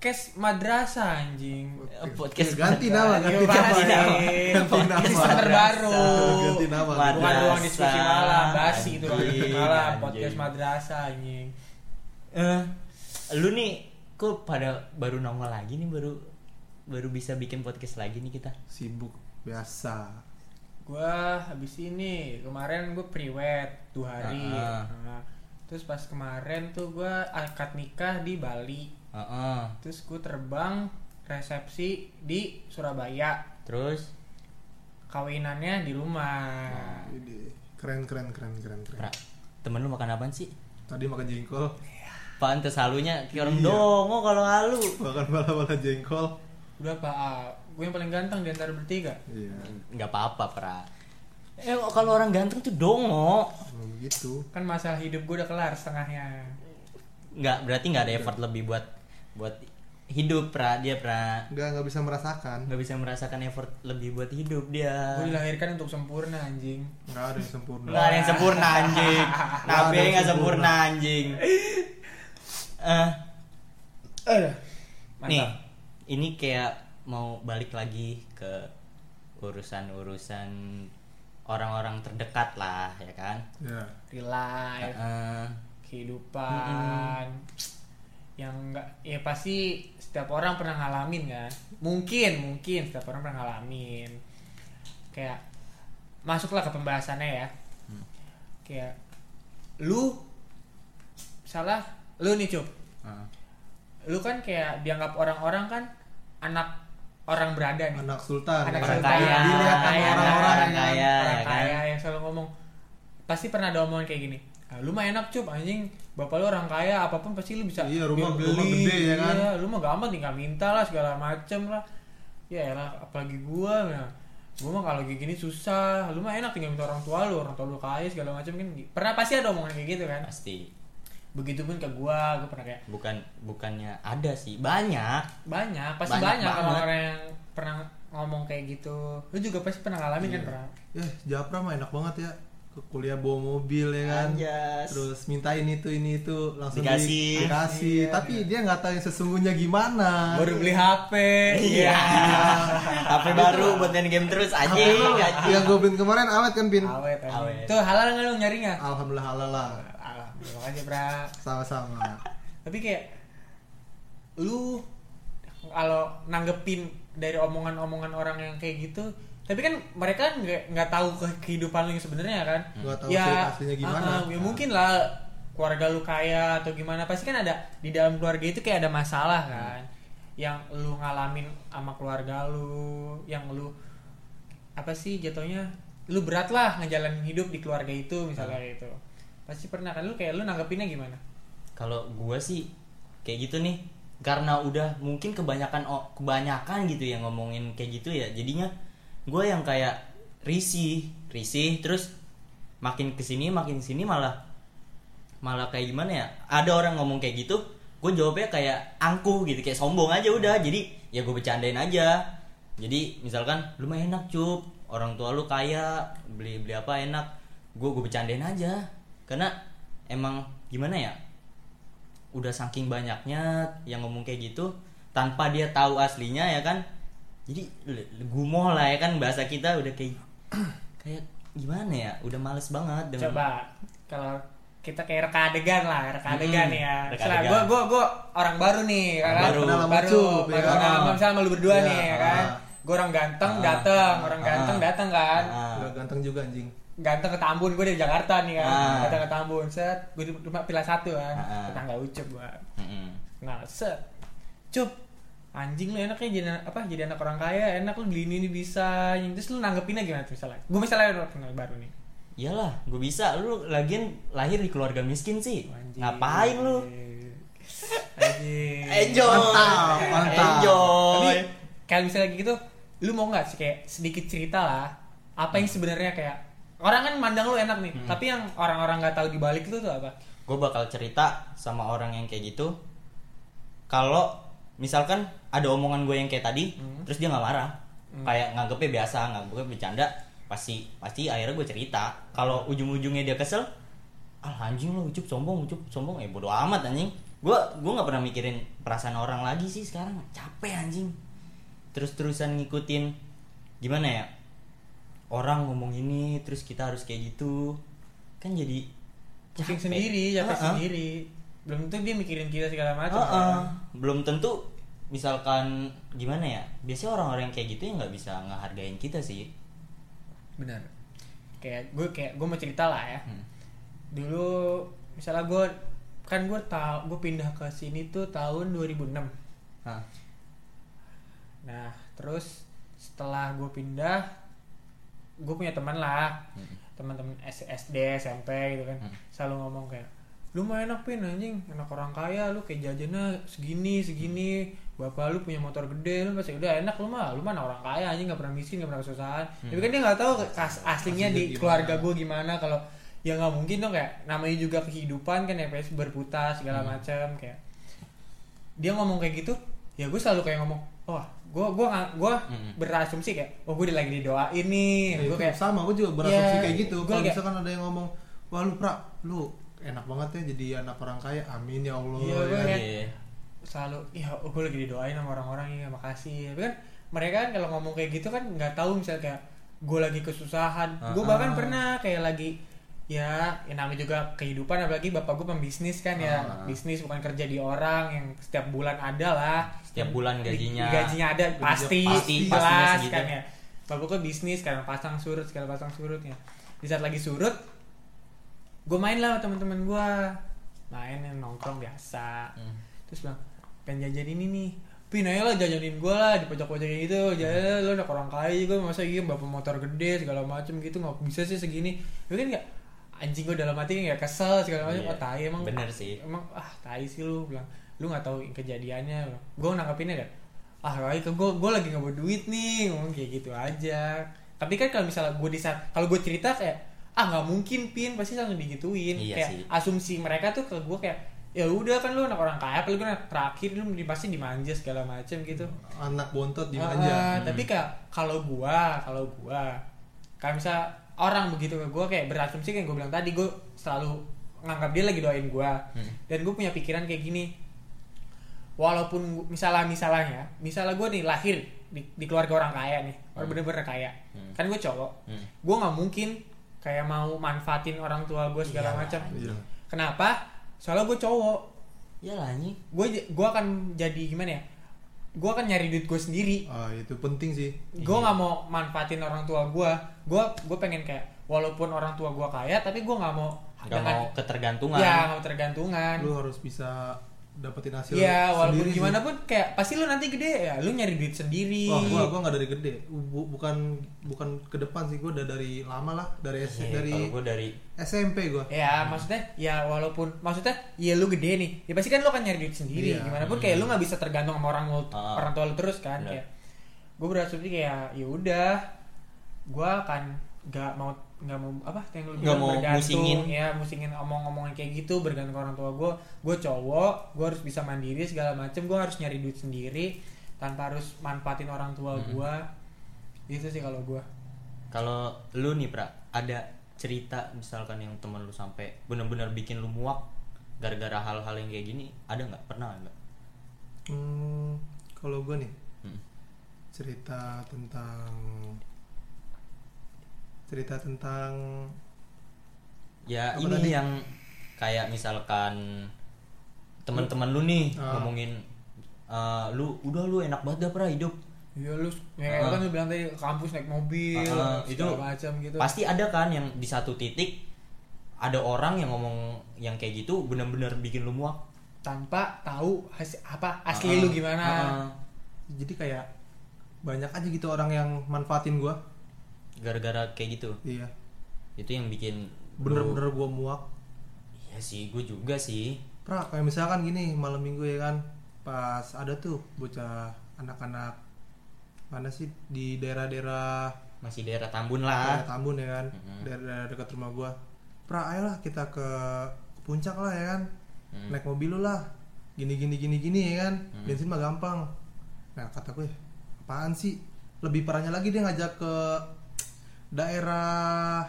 podcast madrasah anjing. Eh, Podcast ganti nama, ganti Ganti nama. Ganti nama. Sistem terbaru. Ganti nama. Bukan ruang diskusi malam, basi itu ruang diskusi malam, podcast madrasah anjing. Eh, lu nih kok pada baru nongol lagi nih baru baru bisa bikin podcast lagi nih kita. Sibuk biasa. Gua habis ini kemarin gue priwet dua hari. Nah, terus pas kemarin tuh gua akad nikah di Bali. Heeh. Terus gue terbang resepsi di Surabaya. Terus Kawinannya di rumah. Ini keren keren keren keren keren. Pra, temen lu makan apaan sih? Tadi makan jengkol, Pantes halunya kayak orang Iya. dongo kalau halu. makan bala-bala jengkol. Udah pak, gue yang paling ganteng di antara bertiga. Iya. Nggak apa-apa, Pra. Eh kalau orang ganteng tuh dongo. Begitu. Kan masalah hidup gue udah kelar setengahnya. Nggak berarti nggak ada effort lebih buat buat hidup, Pra. Dia, Pra. Enggak nggak bisa merasakan. nggak bisa merasakan effort lebih buat hidup dia Gue dilahirkan untuk sempurna anjing. Enggak ada yang sempurna. nggak ada yang sempurna anjing Nggak nabi ada yang nggak sempurna sempurna. anjing eh Eh, nih ini kayak mau balik lagi ke urusan-urusan orang-orang terdekat lah ya kan Ya. real life, Eh, kehidupan. Yang enggak ya pasti setiap orang pernah ngalamin kan. Mungkin, mungkin setiap orang pernah ngalamin. Kayak masuklah ke pembahasannya ya. Kayak lu salah lu nih cup eh, lu kan kayak dianggap orang-orang kan anak orang berada nih Anak sultan. anak Orang sultan. kaya, Dilihat sama Kaya, orang-orang orang kaya, orang ya kan? kaya yang selalu ngomong pasti pernah ada omongan kayak gini ah, lu mah enak cup anjing. Bapak lu orang kaya apa pun pasti lu bisa Iya, rumah- beli rumah gede, ya kan? Iya, lu mah gampang tinggal minta lah segala macem lah. Ya elah apalagi gua ya. gua mah kalau kayak gini susah. Lu mah enak tinggal minta orang tua lu orang tua lu kaya segala macem kan. Pernah pasti ada omongan kayak gitu kan? Pasti. Begitupun ke gua gua pernah kayak bukan bukannya ada sih. Banyak. Banyak pasti Banyak banyak, kalau banget. orang yang pernah ngomong kayak gitu. Lu juga pasti pernah ngalamin kan Iya. pernah Ya, Japra mah enak banget ya. Ke kuliah bawa mobil ya kan. Anjas. Terus minta ini itu ini itu langsung Dikasih. di- dikasih. Tapi dia nggak tahu yang sesungguhnya gimana. baru beli HP iya HP baru buat main game terus anjing. yang gue bin kemarin awet kan bin. awet. Awet. tuh halal nggak lu nyarinya Alhamdulillah halal lah. alhamdulillah aja bra Sama-sama. tapi kayak lu kalau nanggepin dari omongan-omongan orang yang kayak gitu tapi kan mereka nggak nggak tahu ke kehidupan lu yang sebenarnya kan. Nggak tahu cerita aslinya gimana. ah, ya mungkin lah keluarga lu kaya atau gimana. Pasti kan ada di dalam keluarga itu kayak ada masalah kan. Yang lu ngalamin sama keluarga lu yang lu apa sih jatuhnya lu berat lah ngejalanin hidup di keluarga itu misalnya gitu. Pasti pernah kan lu kayak lu nanggepinnya gimana? Kalau gua sih kayak gitu nih karena udah mungkin kebanyakan oh, kebanyakan gitu yang ngomongin kayak gitu ya. Jadinya gue yang kayak risih risih terus makin ke sini makin ke sini malah malah kayak gimana ya? Ada orang ngomong kayak gitu gue jawabnya kayak angkuh gitu kayak sombong aja udah. Jadi ya gue bercandain aja. Jadi misalkan lu mah enak cup. Orang tua lu kaya beli beli apa enak. Gue gue bercandain aja. Karena emang gimana ya? Udah saking banyaknya yang ngomong kayak gitu tanpa dia tahu aslinya ya kan jadi gumoh lah ya kan bahasa kita udah kayak kayak gimana ya udah males banget dengan coba kalau kita kayak reka adegan lah reka adegan Hmm, ya misalnya adegan. gue gue gue orang baru nih kan Baru. Baru Cup, ya baru kan? kenal sama misalnya sama lu berdua Iya, nih ya kan ah. gue orang ganteng Ah. dateng orang Ah. ganteng dateng kan Ah. Udah ganteng juga anjing. ganteng ke Tambun gue dari Jakarta nih kan Ah. ganteng ke Tambun set gue di rumah pila satu kan Ah. tetangga ucup gue Mm-mm. nah set cup anjing lu enaknya jadi apa jadi anak orang kaya enak lu beli ini, ini bisa terus lu nanggepinnya gimana tuh misalnya? Gue misalnya lu kenal baru nih. Iyalah gue bisa. Lu lagian lahir di keluarga miskin sih. Anjing. ngapain lu? Anjing. enjoy. Mantap, mantap. enjoy. Tapi kayak misalnya gitu, lu mau nggak sih kayak sedikit cerita lah apa yang sebenarnya kayak orang kan mandang lu enak nih, tapi yang orang-orang nggak tahu di balik itu tuh apa? gue bakal cerita sama orang yang kayak gitu. Kalau misalkan ada omongan gue yang kayak tadi Hmm. terus dia nggak marah kayak nganggepnya biasa nganggepnya bercanda pasti pasti akhirnya gue cerita kalau ujung-ujungnya dia kesel ah anjing lo ucup sombong ucup sombong eh bodo amat anjing gue gue nggak pernah mikirin perasaan orang lagi sih sekarang capek anjing terus terusan ngikutin gimana ya orang ngomong ini terus kita harus kayak gitu kan jadi pusing capek. sendiri capek Ah, ah. sendiri belum tentu dia mikirin kita segala macam ah. kan. belum tentu misalkan gimana ya biasanya orang-orang yang kayak gitu ya nggak bisa ngehargain kita sih benar kayak gue kayak gue mau cerita lah ya Hmm. dulu misalnya gue kan gue tau gue pindah ke sini tuh tahun 2006 Hah. nah terus setelah gue pindah gue punya teman lah Hmm. teman-teman SD SMP gitu kan Hmm. selalu ngomong kayak lu mah enak pin anjing enak orang kaya lu kayak jajannya segini segini bapak lu punya motor gede lu pasti udah enak lu mah lu mah anak orang kaya anjing nggak pernah miskin nggak pernah kesusahan. Tapi kan dia nggak tahu kas aslinya di gimana. keluarga gue gimana kalau ya nggak mungkin dong kayak namanya juga kehidupan kan ya pasti berputar segala macam kayak dia ngomong kayak gitu ya gue selalu kayak ngomong wah gue gue gue Hmm. berasumsi kayak oh gue lagi didoain nih. Ya, gue kayak sama gue juga berasumsi Iya, kayak gitu. kalau misalkan ada yang ngomong wah lu pra lu enak banget ya jadi anak orang kaya. Amin ya allah Iya, ya. kan? Selalu ya gue lagi didoain sama orang-orang ya makasih tapi kan mereka kan kalau ngomong kayak gitu kan nggak tahu misalnya kayak gue lagi kesusahan gue Ah, bahkan ah. pernah kayak lagi ya yang namanya juga kehidupan apalagi bapak gue pembisnis kan ya Ah. bisnis bukan kerja di orang yang setiap bulan ada lah Setiap bulan gajinya. gajinya ada Gajinya pasti, pasti, jelas kan ya bapak gue bisnis sekarang pasang surut segala pasang surutnya di saat lagi surut gue main lah sama teman-teman gue main nongkrong biasa Hmm. terus bilang pengen jajan ini nih. Pin aja lah jajanin gue lah di pojok-pojok kayak gitu jajan lo udah orang kaya juga masa iya bapak motor gede segala macem gitu nggak bisa sih segini. Itu kan nggak anjing gue dalam hati kayak kesel segala macam Iya, oh tai emang bener sih. emang ah tai sih lu bilang. Lu nggak tahu kejadiannya. Gue nanggapinnya kan ah baik gue gue lagi nggak bawa duit nih. Ngomong kayak gitu aja. Tapi kan kalau misalnya gue di saat kalau gue cerita kayak ah nggak mungkin pin. Pasti langsung digituin. Iya kayak sih. asumsi mereka tuh ke gue kayak ya udah kan lu anak orang kaya apalagi lu anak terakhir lu pasti dimanja segala macem gitu. Anak bontot Ah, dimanja. ah, tapi kayak kalau gua kalau gua kalau misal orang begitu ke gua kayak berasumsi kayak gue bilang tadi gue selalu nganggap dia lagi doain gua. Hmm. dan gue punya pikiran kayak gini walaupun gua- misalnya misalnya misalnya gue nih lahir di, di keluarga orang kaya nih orang bener-bener kaya. Hmm. kan gue cowok. Hmm. gue nggak mungkin kayak mau manfaatin orang tua gue segala Iyalah, macam Iya. kenapa soalnya gue cowok. Ya lah anjing. gue gue akan jadi gimana ya? Gue akan nyari duit gue sendiri. Ah itu penting sih. Gue nggak mau manfaatin orang tua gue gue gue pengen kayak walaupun orang tua gue kaya tapi gue nggak mau Gak mau ketergantungan. ya nggak mau tergantungan lu harus bisa dapetin hasil ya walaupun sendiri sih. gimana pun kayak pasti lu nanti gede ya lu nyari duit sendiri Wah, gua gua nggak dari gede. Bu- bukan bukan ke depan sih, gua udah dari lama lah, dari S- Iya, dari dari SMP gua. ya maksudnya ya walaupun maksudnya ya lu gede nih ya pasti kan lu akan nyari duit sendiri Iya. gimana pun kayak lu nggak bisa tergantung sama orang lu- Ah. orang tua lu terus kan Bener. kayak gue berasumsi kayak ya udah gue akan nggak mau nggak mau apa yang lu Nggak bilang, mau bergantung, musingin. ya musingin omong-omongan kayak gitu bergantung ke orang tua gue gue cowok gue harus bisa mandiri segala macem gue harus nyari duit sendiri tanpa harus manfaatin orang tua Hmm. gue itu sih kalau gue kalau lu nih pra ada cerita misalkan yang temen lu sampai bener-bener bikin lu muak gara-gara hal-hal yang kayak gini ada nggak pernah nggak Hmm, kalau gua nih Hmm. cerita tentang cerita tentang ya Apa ini tadi? yang kayak misalkan teman-teman lu nih Ah. ngomongin eh, lu udah lu enak banget dah pra hidup Iya lu, ya Ah. kan lu bilang tadi kampus naik mobil, segala itu macam gitu. pasti ada kan yang di satu titik ada orang yang ngomong yang kayak gitu bener-bener bikin lu muak tanpa tahu hasil apa asli Ah, lu gimana. ah, jadi kayak banyak aja gitu orang yang manfaatin gua. Gara-gara kayak gitu Iya. itu yang bikin Bener-bener gua muak. iya sih gue juga sih Pra, kayak misalkan gini malam minggu ya kan, pas ada tuh bocah anak-anak mana sih di daerah-daerah masih daerah Tambun daerah lah Tambun ya kan, Mm-mm. daerah-daerah dekat rumah gua. Pra, ayolah kita ke, puncak lah ya kan, Hmm. naik mobil lu lah, gini gini gini gini ya kan, Hmm. bensin mah gampang. Nah kata gue, apaan sih? Lebih parahnya lagi dia ngajak ke daerah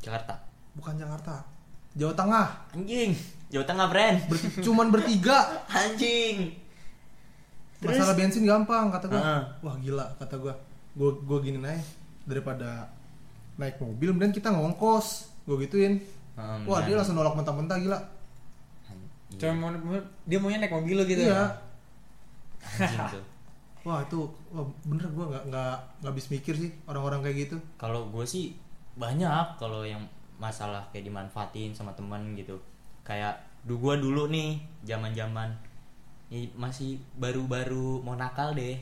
Jakarta. Bukan Jakarta. Jawa Tengah. Anjing. Jawa Tengah friend. Ber- cuman bertiga. Anjing. Terus? masalah bensin gampang kata gua. Heeh. wah gila kata gua. Gua gua gini aja daripada naik mobil kemudian kita ngongkos. Gua gituin. Hmm, wah dia dan- langsung nolak mentah-mentah gila. Cuma dia maunya naik mobil lo gitu. iya. Anjing tuh wah itu wah, bener gua nggak nggak nggak habis mikir sih orang-orang kayak gitu. Kalau gue sih banyak kalau yang masalah kayak dimanfaatin sama teman gitu. Kayak du gua dulu nih zaman zaman masih baru-baru mau nakal deh.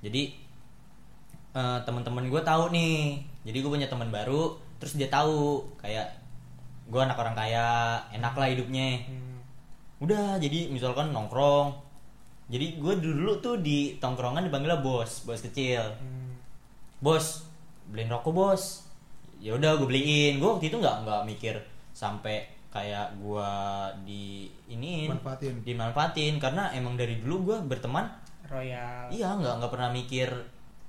Jadi eh, teman-teman gue tahu nih. Jadi gue punya teman baru terus dia tahu. Kayak gue anak orang kaya enak lah hidupnya. Hmm. udah jadi misalkan nongkrong jadi gue dulu tuh di tongkrongan dipanggilnya bos bos kecil Hmm. bos beliin rokok bos ya udah gue beliin gue waktu itu nggak nggak mikir sampai kayak gue di ini Manfaatin. dimanfaatin karena emang dari dulu gue berteman Royal. iya nggak nggak pernah mikir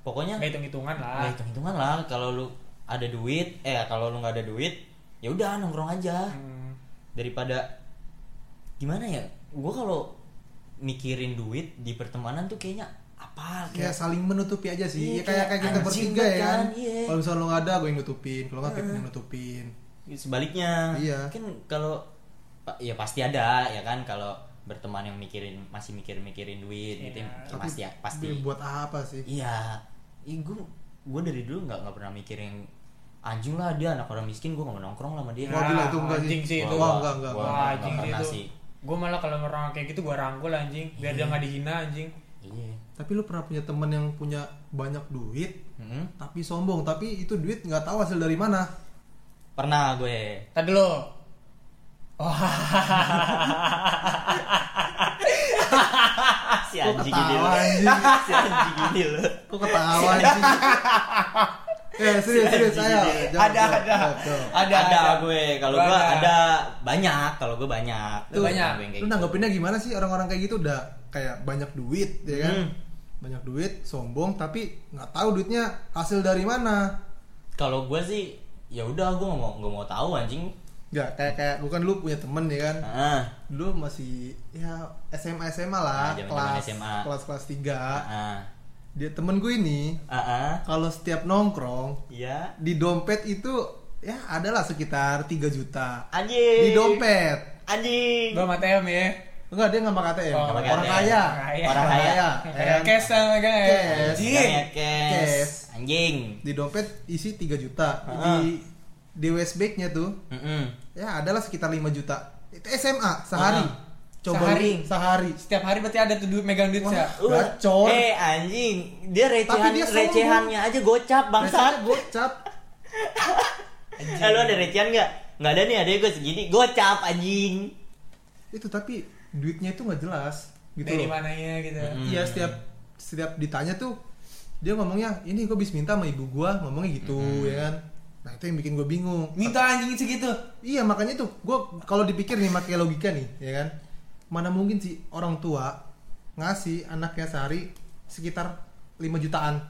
pokoknya Nggak hitung-hitungan lah. nggak hitung hitungan lah kalau lu ada duit eh kalau lu nggak ada duit ya udah nongkrong aja Hmm. daripada gimana ya gue kalau mikirin duit di pertemanan tuh kayaknya apa kayak saling menutupi aja sih. Iya, ya, kayak kayak kita bertiga ya kan, kan. iya. kalau misalnya lo nggak ada gue yang nutupin. Kalau nggak Kevin yang nutupin. Sebaliknya. Iya. kan kalau ya pasti ada ya kan? Kalau berteman yang mikirin masih mikir-mikirin duit gitu Iya. ya pasti ya pasti buat apa sih? Iya. Gue gue dari dulu nggak nggak pernah mikirin anjing lah dia anak orang miskin gue nggak mau nongkrong lah sama dia. Wah, gila, itu enggak sih. anjing sih Gua- itu. Wah, enggak, enggak. gua Wah, nggak anjing sih Gue malah kalau orang kayak gitu gue rangkul anjing biar dia nggak dihina anjing. iya tapi lu pernah punya temen yang punya banyak duit Mm-mm. tapi sombong tapi itu duit nggak tahu hasil dari mana pernah gue Tadi lo. Oh, si anjing ini lo anjing? si anjing ini lo kok ketawa sih eh serius serius. Jawab, Ada, ada. ada ada, gue. Kalau gue ada. banyak. Kalau gue banyak. Tuh, banyak. Kayak lu gitu. nanggepinnya gimana sih? Orang-orang kayak gitu udah kayak banyak duit ya kan? Hmm. banyak duit sombong tapi nggak tahu duitnya hasil dari mana. Kalau gue sih ya udah gue nggak mau nggak mau tahu anjing. Nggak kayak kayak lu kan lu punya temen ya kan? Ah dulu masih ya SMA SMA lah. Ah, zaman-zaman kelas SMA. kelas kelas tiga. Ah dia temen gue ini ah ah kalau setiap nongkrong iya di dompet itu ya adalah sekitar 3 juta anjing di dompet gue anjing sama TM ya. enggak dia nggak pakai ATM Oh, orang pakai kaya ATM. Kaya. Orang kaya. ya Kayak cash sama kan. Cash. Ya, cash. Cash. anjing di dompet isi 3 juta Ah. di di westback-nya tuh Mm-mm. ya adalah sekitar 5 juta itu SMA sehari Ah. Coba Sehari? lu- sehari Setiap hari berarti ada tuh duit megang duit Wah. ya. Gacor. eh anjing dia recehan Tapi dia recehannya aja gocap bangsat gocap eh, lu ada recehan nggak nggak ada nih ada gue segini gocap anjing itu tapi duitnya itu nggak jelas gitu Dari loh. mananya gitu. Iya setiap setiap ditanya tuh dia ngomongnya ini gue bisa minta sama ibu gua ngomongnya gitu ya kan. Nah itu yang bikin gue bingung. Minta anjing segitu. Iya makanya tuh gue kalau dipikir nih pakai logika nih ya kan. Mana mungkin sih orang tua ngasih anaknya sehari sekitar 5 jutaan.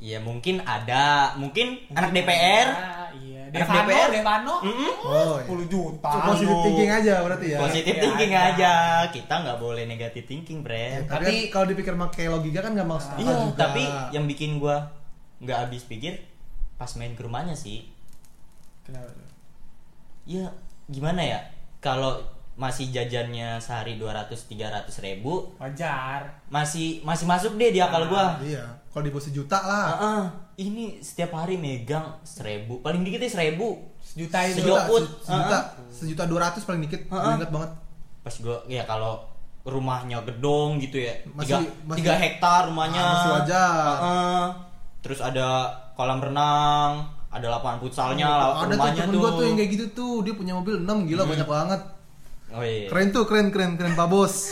ya mungkin ada mungkin anak DPR Ah, iya. Anak Devano, DPR. Devano. Mm-mm. Oh, iya. 10 juta. Positive Anu. thinking aja berarti ya. positif Iya, thinking ada. aja kita nggak boleh negatif thinking Ya, friend tapi, Tapi- kalau dipikir pakai logika kan nggak masuk akal iya juga. tapi yang bikin gua nggak habis pikir pas main ke rumahnya sih Kenapa tuh? ya gimana ya kalau masih jajannya sehari 200 300 ribu Wajar. masih masih masuk deh di akal gua Iya, kalau di bawah sejuta lah. Ah, ah. ini setiap hari megang seribu paling dikitnya seribu Sejuta itu. Sejuta. Sejuta, sejuta, dua ratus paling dikit. Ah, ah. ingat banget. pas gua ya kalau rumahnya gedong gitu ya Masih- tiga, masih- tiga hektar rumahnya Ah, masih wajar. Ah, ah. terus ada kolam renang ada lapangan futsalnya la- ada tuh rumahnya temen tuh, gue tuh yang kayak gitu tuh dia punya mobil 6 gila banyak banget oh iya keren tuh keren keren keren. Pak bos.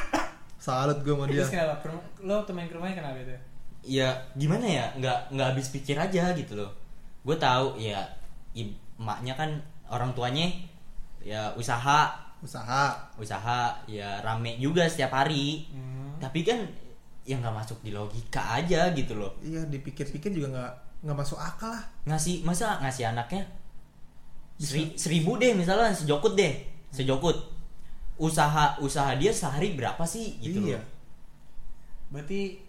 Salut gue sama dia. Terus kenapa? Lo tuh main ke rumahnya kenapa itu? ya gimana ya? Nggak nggak habis pikir aja gitu loh. Gue tahu ya emaknya kan orang tuanya ya usaha. Usaha. Usaha ya rame juga setiap hari. Hmm. tapi kan ya nggak masuk di logika aja gitu loh. Iya dipikir-pikir juga nggak nggak masuk akal lah. Ngasih masa ngasih anaknya seri- seribu deh misalnya sejokut deh sejokut usaha usaha dia sehari berapa sih? Gitu iya. loh. Berarti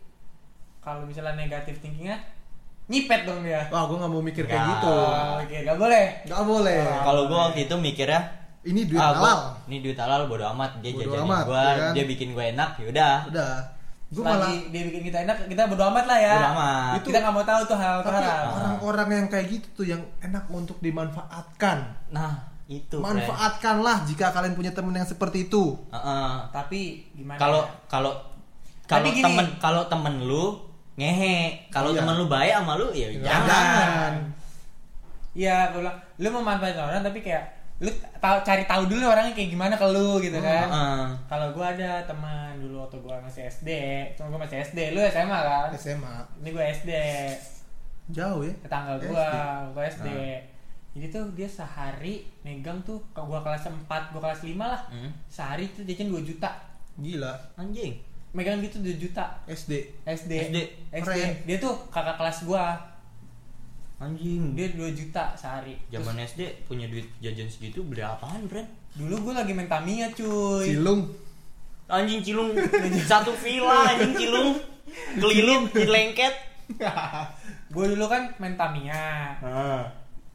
kalau misalnya negatif thinkingnya nyipet dong dia. wah gue nggak mau mikir kayak Nggak. gitu. Oke, gak boleh. nggak boleh. Kalau gua waktu itu mikirnya ini duit ah, gua- halal. ini duit halal bodo amat. Dia Bodo jajanin amat, gua ya kan? dia bikin gua enak yaudah udah. Gue malah dia bikin kita enak, kita bodo amat lah ya. bodo amat. Itu- Kita nggak mau tahu tuh hal tapi haram. orang-orang yang kayak gitu tuh yang enak untuk dimanfaatkan. Nah itu friend. manfaatkanlah jika kalian punya temen yang seperti itu Heeh. Tapi gimana? kalau ya? kalau kalau temen kalau temen lu ngehe kalau Iya. temen lu baik sama lu ya jangan, jangan Iya, gue bilang, lu memanfaatkan orang tapi kayak lu tahu cari tahu dulu orangnya kayak gimana ke lu gitu kan. Heeh. Kalau gua ada teman dulu waktu gua masih SD, cuma gua masih SD, lu SMA kan? SMA Ini gua SD, jauh ya tetangga SD. gua, gua SD. Jadi tuh dia sehari megang tuh ke gua kelas 4, gua kelas 5 lah. Hmm. Sehari tuh jajan 2 juta. gila anjing Megang gitu 2 juta. SD SD. SD. SD. Keren. Dia tuh kakak kelas gua. anjing Dia 2 juta sehari. Terus zaman SD punya duit jajan segitu beli apaan friend dulu gua lagi main Tamiya cuy. Cilung anjing cilung satu villa anjing cilung keliling lengket gue dulu kan main Tamiya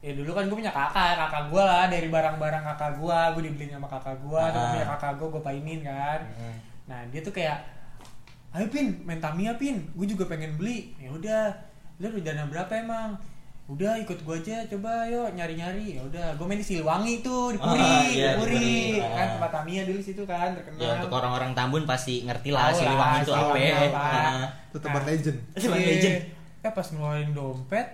ya dulu kan gue punya kakak kakak gue lah dari barang-barang kakak gue gue dibeliin sama kakak gue Ah. terus punya kakak gue gue painin kan Hmm. nah dia tuh kayak ayo pin main Tamiya pin gue juga pengen beli ya udah lu udah dana berapa emang udah ikut gue aja coba ayo nyari-nyari ya udah gue main di Siliwangi tuh di Puri Ah, di iya, di Puri Puri. kan Ah. tempat Tamiya dulu situ kan terkenal ya untuk orang-orang Tambun pasti ngerti lah lah, Siliwangi itu apa ya. Nah, itu tempat legend Tempat Iya. legend. Eh pas ngeluarin dompet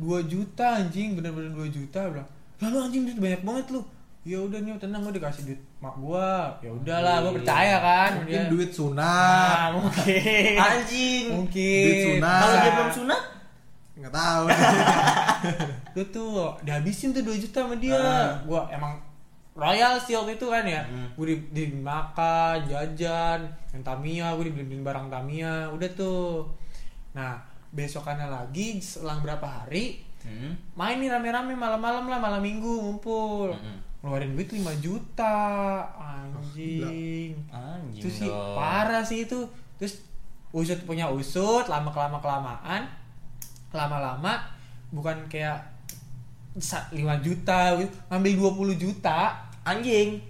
2 juta anjing. Bener-bener 2 juta bilang lalu anjing duit banyak banget lu. Ya udah nih tenang gue dikasih duit mak gua. Ya udahlah gue percaya kan. Mungkin Dia- duit Nah, sunat mungkin. Anjing. Mungkin. Duit sunat. kalau dia belum sunat? Nggak tahu. Gue tuh dihabisin tuh 2 juta sama dia. Ah. gua emang royal sih waktu itu kan ya. Hmm. gue di, makan jajan yang Tamiya gue dibeliin barang Tamiya udah tuh. Nah besokannya lagi selang berapa hari Hmm. main nih rame-rame malam-malam lah malam minggu ngumpul Mm-mm. ngeluarin duit 5 juta anjing anjing itu sih dong. parah sih itu terus usut punya usut lama kelama kelamaan lama-lama bukan kayak sa- 5 juta gitu, ngambil 20 juta anjing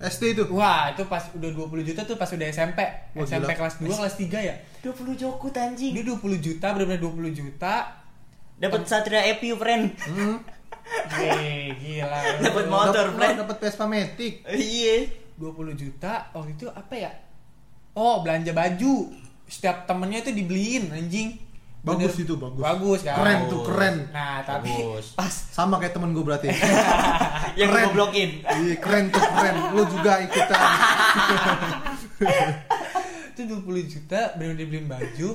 SD itu? Wah itu pas udah 20 juta tuh pas udah SMP Wah, SMP gila. kelas 2 kelas 3 ya? 20 jokut anjing. Dia 20 juta benar-benar 20 juta. Dapat Satria Epiu friend. Hmm. Wih, gila. Dapat motor, Dapat- Friend. dapat Vespa Matic. Iya. 20 juta waktu itu apa ya? Oh belanja baju. Setiap temennya itu dibeliin anjing bagus Bener- itu bagus. Bagus kan? Keren tuh keren. Nah tapi Bagus. pas sama kayak temen gue berarti. Yang Keren. goblokin iya keren tuh keren. Lu juga ikutan. Itu 20 juta bener-bener dibeliin baju.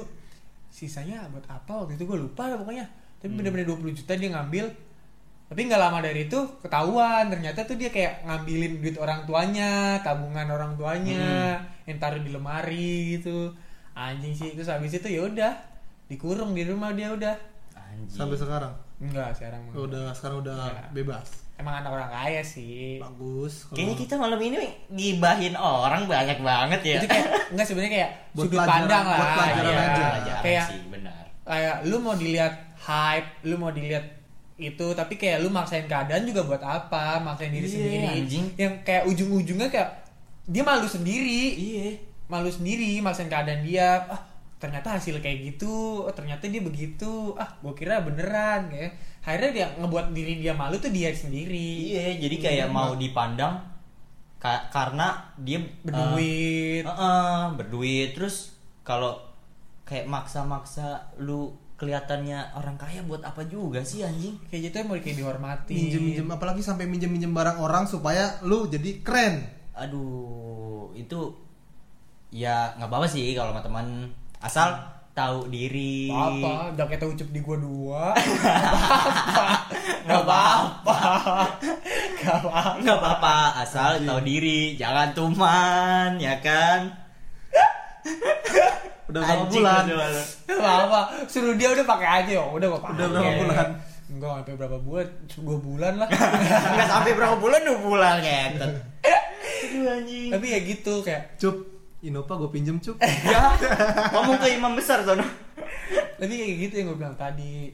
Sisanya buat apa? Waktu itu gue lupa lah pokoknya. Tapi Hmm. bener-bener 20 juta dia ngambil. Tapi nggak lama dari itu ketahuan. Ternyata tuh dia kayak ngambilin duit orang tuanya tabungan orang tuanya Hmm. yang taruh di lemari gitu. Anjing sih terus habis itu ya udah dikurung di rumah dia udah anjing sampai sekarang enggak sekarang mah. udah sekarang udah Ya. bebas emang anak orang kaya sih bagus kalau- Kayaknya kita malam ini gibahin orang banyak banget ya. itu kayak enggak sebenarnya kayak Buat sudut pelajaran- pandang lah buat pelajaran Iya, aja. Pelajaran kayak sih, benar. kayak lu mau dilihat hype, lu mau dilihat itu, tapi kayak lu maksain keadaan juga buat apa? Maksain diri Iya, sendiri. anjing. Yang kayak ujung-ujungnya kayak dia malu sendiri, Iya. malu sendiri, maksain keadaan dia. Ah, ternyata hasil kayak gitu, oh, ternyata dia begitu. Ah, gua kira beneran kayak. Akhirnya dia ngebuat diri dia malu tuh dia sendiri. Iya, jadi kayak mau dipandang ka- karena dia Berduit. Heeh, berduit terus kalau kayak maksa-maksa lu kelihatannya orang kaya buat apa juga sih anjing? kayak gitu ya mau kayak dihormati. minjem minjem apalagi sampai minjem minjem barang orang supaya lu jadi keren Aduh, itu ya nggak apa-apa sih kalau sama teman asal tahu diri. apa jaketnya ucup di gua dua. Nggak apa-apa. Gak apa Nggak apa-apa, asal tahu diri, jangan tuman, ya kan? Udah berapa bulan? apa apa suruh dia udah pakai aja ya udah gua pakai Udah berapa bulan? enggak sampai berapa bulan? Dua bulan lah. Enggak sampai berapa bulan dua bulan anjing. tapi ya gitu kayak Cup, Innova gue pinjem cup. Ya, ngomong ke imam besar sono. tapi kayak gitu yang gue bilang tadi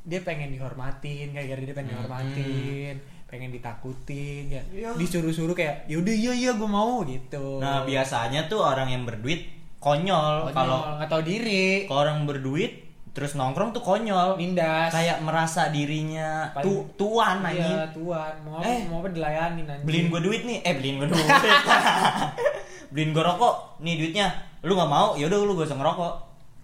dia pengen dihormatin kayak gara dia pengen dihormatin pengen ditakutin ya Iya. disuruh-suruh kayak yaudah iya iya gue mau gitu Nah, biasanya tuh orang yang berduit konyol. Konyol, Kalau nggak tahu diri kalau orang berduit terus nongkrong tuh konyol. nindas Kayak merasa dirinya Paling- tu tuan anjing. iya tuan mau apa Eh. mau apa dilayanin anjing Beliin gue duit nih. Eh, beliin gue duit. beliin gue rokok. Nih duitnya. Lu nggak mau? Ya udah lu gak usah ngerokok.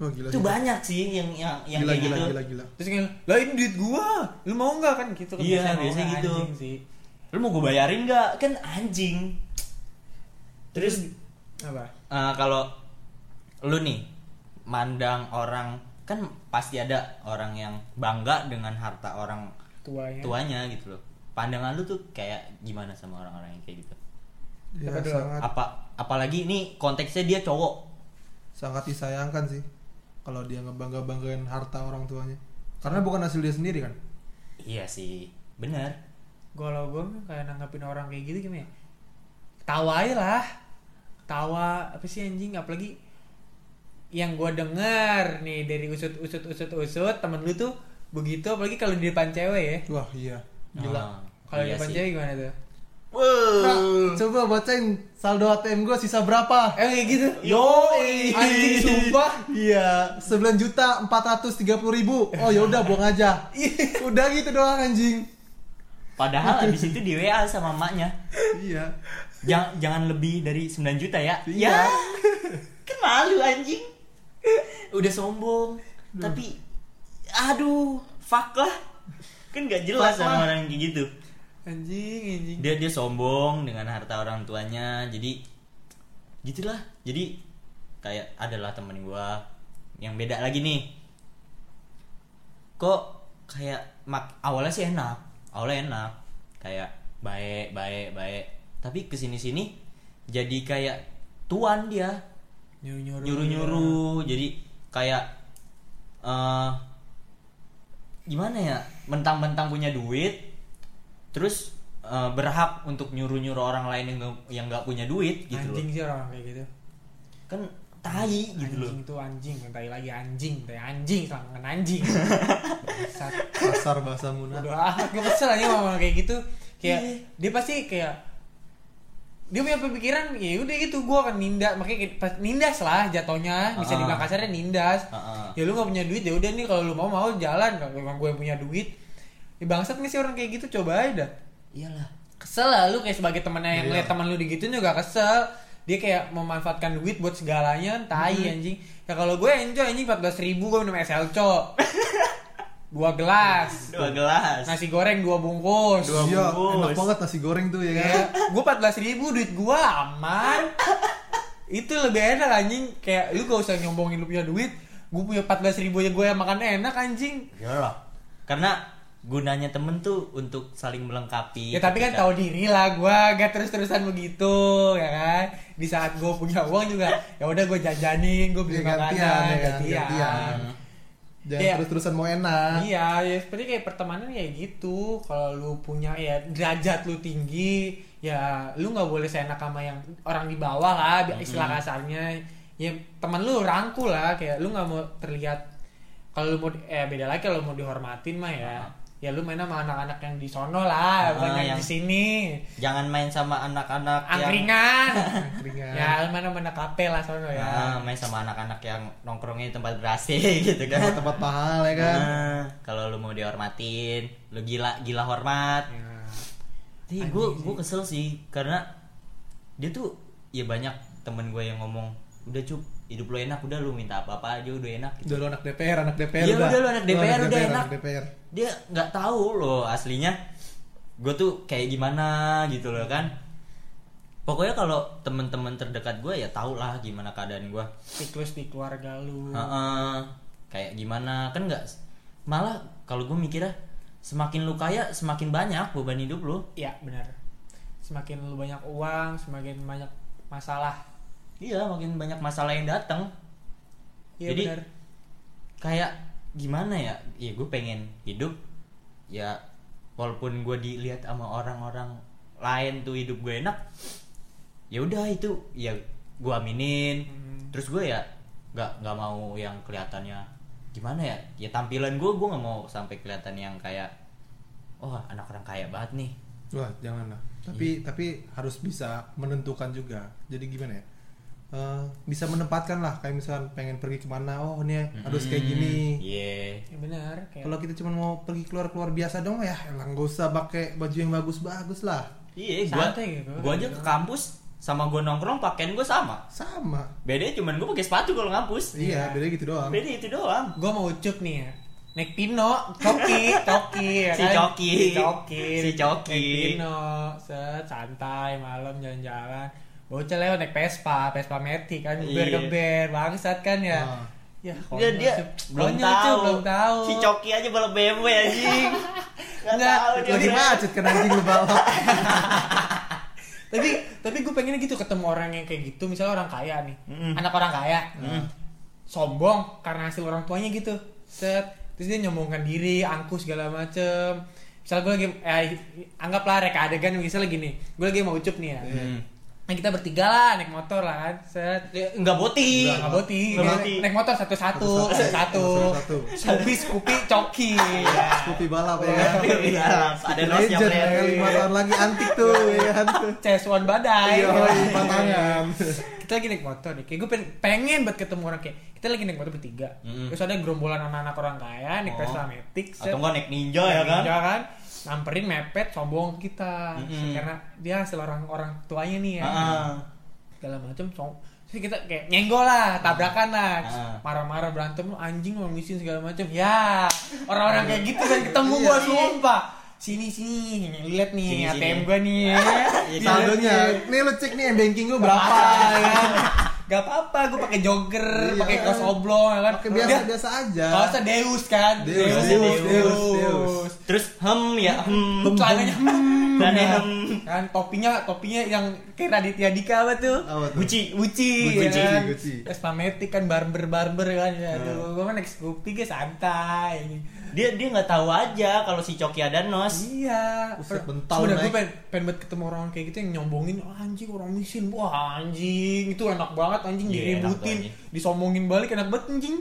Oh gila. Itu gila. banyak sih yang yang yang Gila kayak gila gitu. gila gila. terus kayak lah ini duit gua lu mau nggak kan gitu kan Iya, biasanya nggak, gitu. sih Lu mau gue bayarin nggak? Kan anjing. Terus apa eh, kalau lu nih mandang orang kan pasti ada orang yang bangga dengan harta orang tuanya tuanya gitu loh. Pandangan lu tuh kayak gimana sama orang-orang yang kayak gitu? Ya, sangat Apa apalagi ini konteksnya dia cowok. sangat disayangkan sih kalau dia ngebangga banggain harta orang tuanya. Karena bukan hasil dia sendiri kan. Iya sih, bener. kalau gue kayak nanggapin orang kayak gitu gimana ya? Ketawa aja lah Ketawa Apa sih anjing Apalagi Yang gue denger nih Dari usut usut usut usut Temen lu tuh Begitu apalagi kalau di depan cewek ya Wah iya. Gila. Ah, Kalau di iya depan sih. cewek gimana tuh Kak, coba bacain saldo ATM gue sisa berapa? Eh kayak gitu Yo, Anjing sumpah Iya, 9 juta 430 ribu. Oh ya udah buang aja. udah gitu doang anjing. Padahal abis itu di WA sama emaknya. Iya. Jangan jangan lebih dari 9 juta ya. Iya. Ya. Kan malu anjing. Udah sombong. Tapi aduh, fuck lah. Kan gak jelas Fuck sama lah. orang kayak gitu. Anjing anjing Dia dia sombong dengan harta orang tuanya. Jadi gitulah. Jadi kayak adalah temen gua yang beda lagi nih. Kok kayak mak awalnya sih enak. Awalnya enak. Kayak baik, baik, baik. Tapi ke sini sini jadi kayak tuan dia Nyuruh-nyuruh nyuruh-nyuruh jadi kayak eh gimana ya mentang-mentang punya duit terus eh, berhak untuk nyuruh-nyuruh orang lain yang nggak- yang nggak punya duit gitu Anjing loh. sih orang kayak gitu. Kan tai gitu loh. Anjing tuh anjing Tai lagi anjing Tai anjing Selangkan anjing. Kasar bahasa Muna. Udah amat gue kesel aja ngomong kayak gitu. Kayak Iya. dia pasti kayak dia punya pemikiran ya udah gitu gue akan nindas makanya pas nindas lah jatuhnya. Bisa Ah. dibilang kasarnya nindas. Ah, ah. ya lu nggak punya duit ya udah nih kalau lu mau mau jalan. Kalau memang gue punya duit ya bangsat nih sih orang kayak gitu? Coba aja dah. Iyalah. Kesel lah lu kayak sebagai temennya yang Iya. lihat teman lu digituin juga kesel. Dia kayak memanfaatkan duit buat segalanya tai anjing. Ya kalau gue enjoy anjing 14 ribu gue minum SLCO dua gelas. Dua gelas. Nasi goreng dua bungkus. Dua Iya, bungkus. enak banget nasi goreng tuh ya kan. kayak gue 14 ribu duit gue aman. Itu lebih enak anjing. Kayak lu gak usah nyombongin lu punya duit gue punya 14 ribu aja gue yang makan enak anjing. Iyalah. Karena gunanya temen tuh untuk saling melengkapi ya tapi kan tahu diri lah gue gak terus-terusan begitu ya kan di saat gue punya uang juga ya udah gue jajanin gue beli Ya, makanan gantian, ya gantian. gantian. Jangan Iya. terus-terusan mau enak. Iya, ya seperti kayak pertemanan ya gitu. Kalau lu punya ya derajat lu tinggi, ya lu nggak boleh seenak sama yang orang di bawah lah, istilah kasarnya. Ya teman lu rangkul lah, kayak lu nggak mau terlihat kalau lu mau eh beda lagi kalau mau dihormatin mah ya. Ya lu main sama anak-anak yang di sono lah, Ah, bukan yang yang- di sini. jangan main sama anak-anak yang Angkringan. Keringan. ya lu main sama anak kafe lah sono ya. Ah, main sama anak-anak yang nongkrongnya di tempat ber gitu kan Tempat mahal ya kan. Nah, kalau lu mau dihormatin, lu gila gila hormat. Ya. Tapi gue gue kesel sih karena dia tuh ya banyak temen gue yang ngomong udah cup hidup lu enak udah lu minta apa apa aja udah enak gitu. Udah lu anak DPR, anak DPR Iya, udah lu anak DPR, udah enak. anak DPR. Dia nggak tahu loh aslinya gue tuh kayak gimana gitu loh kan. Pokoknya kalau temen-temen terdekat gue ya tau lah gimana keadaan gue. Siklus di keluarga lu. Heeh. kayak gimana kan nggak malah kalau gue mikirnya semakin lu kaya semakin banyak beban hidup lu Iya benar. Semakin lu banyak uang, semakin banyak masalah. Iya makin banyak masalah yang datang Iya Jadi benar. kayak gimana ya? Iya gue pengen hidup ya walaupun gue dilihat sama orang-orang lain tuh hidup gue enak, ya udah itu ya gue aminin. Hmm. Terus gue ya nggak nggak mau yang kelihatannya gimana ya? Ya tampilan gue gue nggak mau sampai kelihatan yang kayak oh anak orang kaya banget nih. Wah, jangan lah. Tapi tapi harus bisa menentukan juga. Jadi gimana ya? Eh, bisa menempatkan lah kayak misalkan pengen pergi ke mana oh ini harus kayak gini Iya. Ya benar. Kayak kalau kita cuma mau pergi keluar keluar biasa dong ya elang gak usah pakai baju yang bagus bagus lah Iya, gua, Santai gitu. gua aja ke kampus sama gua nongkrong pakaian gua sama. sama Bedanya cuman gua pakai sepatu kalau ngampus. iya beda gitu doang Beda itu doang. gue mau ucup nih ya naik Pino, Coki, Coki ya Si kan? Coki. si Coki, Si Coki. naik Pino, set santai malam jalan-jalan, bocah lewat naik Vespa, Vespa Matic kan, geber Iya. geber, bangsat kan ya, Ah. ya Dia dia Cup. belum tahu. Belum tahu, Si Coki aja balap BMW anjing. Enggak Nggak, tahu dia. lagi macet kan anjing lu balap tapi tapi gue pengennya gitu ketemu orang yang kayak gitu, misalnya orang kaya nih, Mm-mm. anak orang kaya, Mm. sombong karena hasil orang tuanya gitu, set, terus dia nyombongkan diri, angkuh segala macem. Misalnya gue lagi, eh, anggaplah reka adegan misalnya gini, gue lagi mau ucup nih ya. Hmm. Nah kita bertiga lah naik motor lah kan, set. Ya, Enggak boti. Nggak boti, Nggak Naik- boti. naik motor satu-satu, Satu-satu. satu, Satu-satu. Scoopy, Scoopy, Coki. Ya. Scoopy balap ya Iya, ada nosnya ya lima tahun lagi antik tuh ya kan CS1 badai. iya patangan kita lagi naik motor nih, kayak gue pengen, pengen banget ketemu orang kayak kita lagi naik motor bertiga, Mm. terus ada gerombolan anak-anak orang kaya naik Oh. Vespa Matic. Atau enggak naik ninja ya kan? Ninja kan, nyamperin mepet sombong kita, Mm-mm. karena dia hasil orang orang tuanya nih ya. Ah. segala macam song terus kita kayak nyenggol lah tabrakan lah Ah. marah-marah berantem lu anjing lu misin segala macam ya orang-orang kayak gitu kan ketemu gua sumpah sini sini lihat nih Sini, ATM sini. gua nih Iya, saldonya nih lu cek nih banking lu berapa berapa ya kan gak apa-apa gua pakai jogger Iya. pakai kaos oblong ya kan Pakai biasa biasa aja kaosnya Deus kan Deus, Deus, Deus, Deus. Terus hem ya hem. celananya hmm, Celananya ya. hem. kan topinya topinya yang kayak Raditya Dika apa tuh Apa tuh? Gucci. Gucci, Gucci, ya kan? Gucci. Kan barber barber kan ya. Hmm. Aduh, gua kan naik Scoopy guys santai. Dia dia nggak tahu aja kalau si Coki ada nos. Iya. Buset, naik. gue pengen, pengen banget ketemu orang kayak gitu yang nyombongin oh, anjing orang miskin. Wah anjing itu enak banget anjing Iya, enak diributin, disombongin balik enak banget anjing.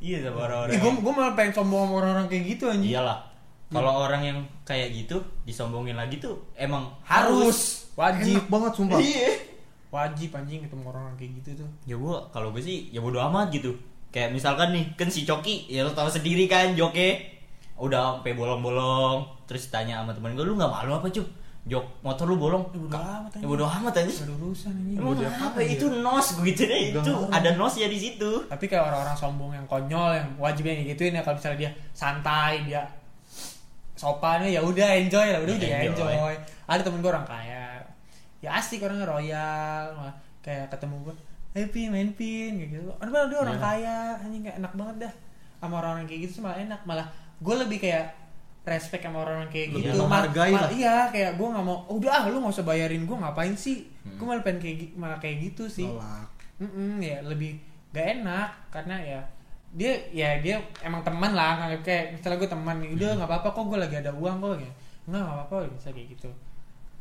Iya sama orang-orang. Eh, gue gue malah pengen sombong sama orang-orang kayak gitu anjing. Iyalah. Kalau orang yang kayak gitu disombongin lagi tuh emang Harus wajib enak banget sumpah Iya. wajib anjing ketemu orang-orang kayak gitu tuh. Ya gua kalau gue sih ya bodo amat gitu. Kayak misalkan nih kan si Coki ya lo tahu sendiri kan joknya udah sampai bolong-bolong terus tanya sama temen gue lu nggak malu apa cup jok motor lu bolong Ya bodo amat ya anjing. bodo amat aja Gak ada urusan anjing. emang apa ya. itu nos gue gitu deh itu ngaruh. ada nos ya di situ tapi kayak orang-orang sombong yang konyol yang wajib yang gituin ya kalau misalnya dia santai dia sopannya ya udah enjoy lah udah Ya, udah enjoy. enjoy. ada temen gue orang kaya ya asik orangnya royal malah kayak ketemu gue hey pin main pin kayak gitu malah dia orang Iya. kaya anjing kayak enak banget dah sama orang-orang kayak gitu sih malah enak malah gue lebih kayak respect sama orang-orang kayak Lebih gitu menghargai lah. iya kayak gue nggak mau udah ah lu nggak usah bayarin gue ngapain sih Hmm. gue malah pengen kayak malah kayak gitu sih Nolak. Mm-mm, ya lebih gak enak karena ya dia ya dia emang teman lah nganggap kayak misalnya gue teman udah nggak apa-apa kok gue lagi ada uang kok ya nggak nggak apa-apa bisa kayak gitu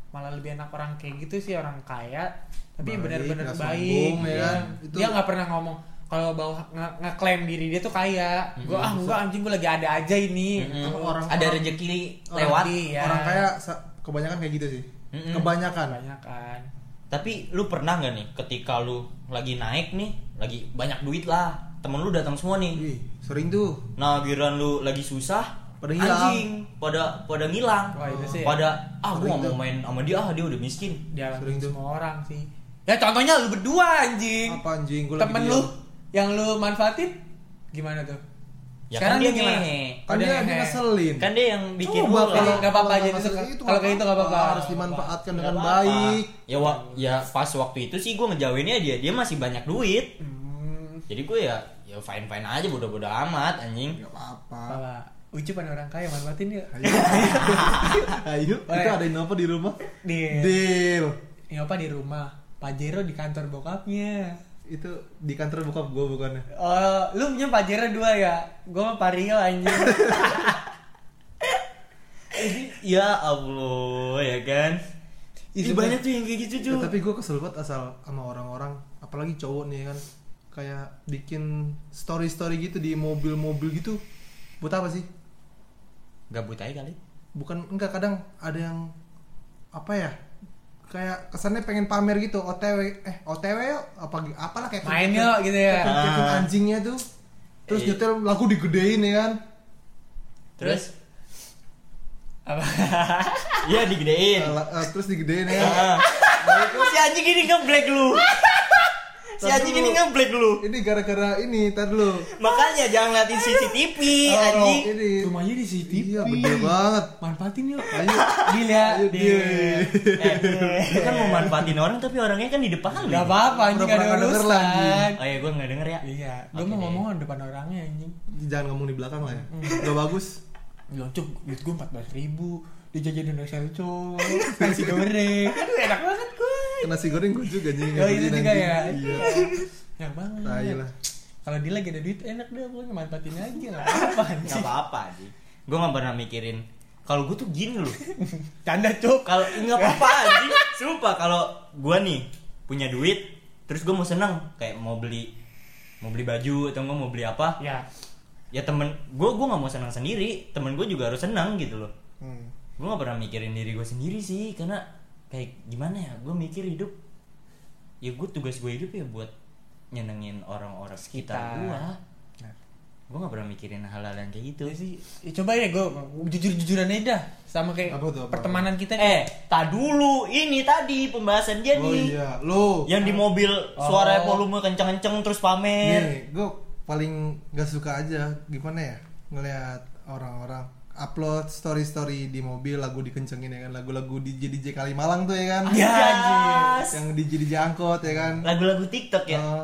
malah lebih enak orang kayak gitu sih orang kaya tapi Baik, benar-benar nggak baik sombong, ya kan? Itu- dia nggak pernah ngomong kalau bawa nge- ngeklaim diri dia tuh kaya. Gue ah enggak anjing gue lagi ada aja ini. Kalau orang- ada orang- rezeki Orang- lewat. Iya. orang kaya kebanyakan kayak gitu sih. Mm-mm. kebanyakan. Banyak kan tapi lu pernah nggak nih ketika lu lagi naik nih lagi banyak duit lah temen lu datang semua nih. Wih, sering tuh. Nah giran lu lagi susah Pada hilang. anjing pada pada ngilang. Wah, itu sih. pada ah gua nggak tuh. mau main sama dia ah dia udah miskin. Dialami Sering tuh. semua orang sih. Ya contohnya lu berdua anjing. Apa anjing? Gue lagi temen lu yang lu manfaatin gimana tuh? ya Sekarang kan dia gimana? kan dia, dia ngeselin kan dia yang bikin Coba kalau- nggak apa-apa aja, itu- itu kalau kayak itu nggak apa-apa. harus dimanfaatkan dengan baik ya wa, ya pas waktu itu sih gua ngejauhinnya dia dia masih banyak duit Hmm, jadi gue ya ya fine fine aja bodo-bodo amat anjing nggak apa-apa apa? Ucup ada orang kaya manfaatin dia. ayo ayo kita ada apa di rumah deal ini apa di rumah? Pajero di kantor bokapnya. Itu di kantor bokap gue bukannya? Oh, lu punya Pajero dua ya? Gua mah Vario anjing. ya Allah ya kan? Ih, Ih, banyak tuh. yang kayak gitu Ya, tuh tapi gue kesel banget asal sama orang-orang apalagi cowok nih kan? Kayak bikin story story gitu di mobil-mobil gitu. Buat apa sih? Gabut aja kali. Bukan enggak kadang ada yang apa ya kayak kesannya pengen pamer gitu otw eh otw yuk apa apalah kayak Main yuk gitu ya. kayak kayak Ah. anjingnya tuh terus nyetel lagu digedein ya kan terus Apa? ya digedein la- eh, terus digedein ya kan Ah. si anjing ini ngeblack lu si anjing dulu. ini ngeblack lu. Ini gara-gara ini tar dulu makanya jangan ngeliatin CCTV Oh, anjing. ini. Rumahnya di CCTV. iya gede banget. Manfaatin yuk. ayo. Deal ya. Ayo, Deal. eh, lu kan mau manfaatin orang tapi orangnya kan di depan lu. Gak apa-apa anjing gak ada urusan. oh ya gue nggak denger ya. Iya, gua Oke mau deh. ngomong depan orangnya anjing. jangan ngomong di belakang lah ya. Gak bagus. Ya cuk, duit gue 14 ribu. Dijajanin Rachel cuk Nasi goreng. Aduh enak banget. gue nasi goreng gue juga jadi Oh itu juga ya. Iya. Enak banget lah. Kalau dia lagi ada duit enak deh Pokoknya manfaatin aja Gak apa-apa nggak anjing apa-apa anjing gue nggak pernah mikirin. Kalau gue tuh gini loh. Canda cuk. Kalau nggak apa-apa anjing sumpah kalau gue nih punya duit terus gue mau seneng kayak mau beli mau beli baju atau gue mau beli apa Ya. ya temen gue gue nggak mau senang sendiri. Temen gue juga harus senang gitu loh. Hmm. gue nggak pernah mikirin diri gue sendiri sih karena kayak gimana ya gue mikir hidup ya gue tugas gue hidup ya buat nyenengin orang-orang sekitar gue Nah. gue nggak pernah mikirin hal-hal yang kayak gitu. Ya sih ya, Coba ya gue Jujur-jujuran aja dah. Sama kayak Apa tuh, apa? pertemanan kita nih. eh tak dulu ini tadi pembahasan dia oh nih. iya lo yang di mobil suara Oh. volume kenceng-kenceng terus pamer. Nih gue paling gak suka aja gimana ya ngelihat orang-orang upload story story di mobil lagu dikencengin ya kan? Lagu-lagu DJ DJ Kalimalang tuh ya kan? Ya, Yes. yang DJ DJ angkot ya kan? Lagu-lagu TikTok ya? Eh,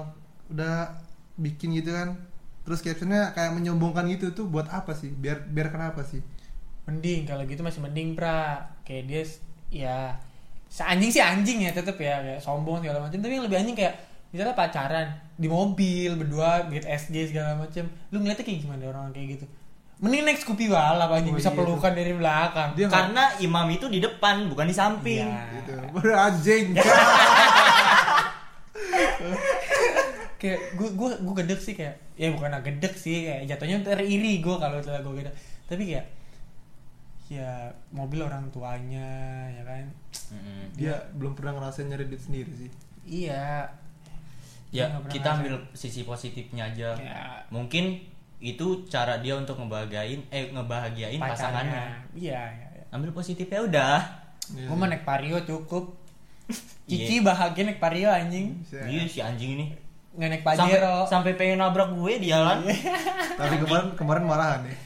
udah bikin gitu kan? Terus captionnya kayak menyombongkan gitu tuh buat apa sih? Biar biar kenapa sih? Mending kalau gitu masih mending pra. Kayak dia Ya Seanjing sih anjing ya tetep ya. Kayak sombong segala macam Tapi yang lebih anjing kayak Misalnya pacaran Di mobil Berdua Get SG segala macam Lu ngeliatnya kayak gimana orang kayak gitu Mending naik Scoopy balap anjing Oh, Bisa iya pelukan dari belakang. Dia karena imam itu di depan bukan di samping. Iya. gitu. Beranjing kayak gue gue gue gedek sih kayak ya bukan gedek sih kayak jatuhnya teriri gue kalau setelah gue gedek. Tapi kayak ya mobil orang tuanya ya kan? Mm-mm. dia belum pernah ngerasain nyari duit sendiri sih. Iya. Ya kita ngerasain. ambil sisi positifnya aja. Ya. mungkin itu cara dia untuk ngebahagiain eh ngebahagiain pasangannya. Iya iya, iya. ambil positifnya udah. Iya. gue mah naik vario cukup. Iya. Cici bahagia naik vario anjing. Iya si anjing ini. Nggak naik sampai pajero. sampai pengen nabrak gue di jalan. Tapi kemarin kemarin marahan ya.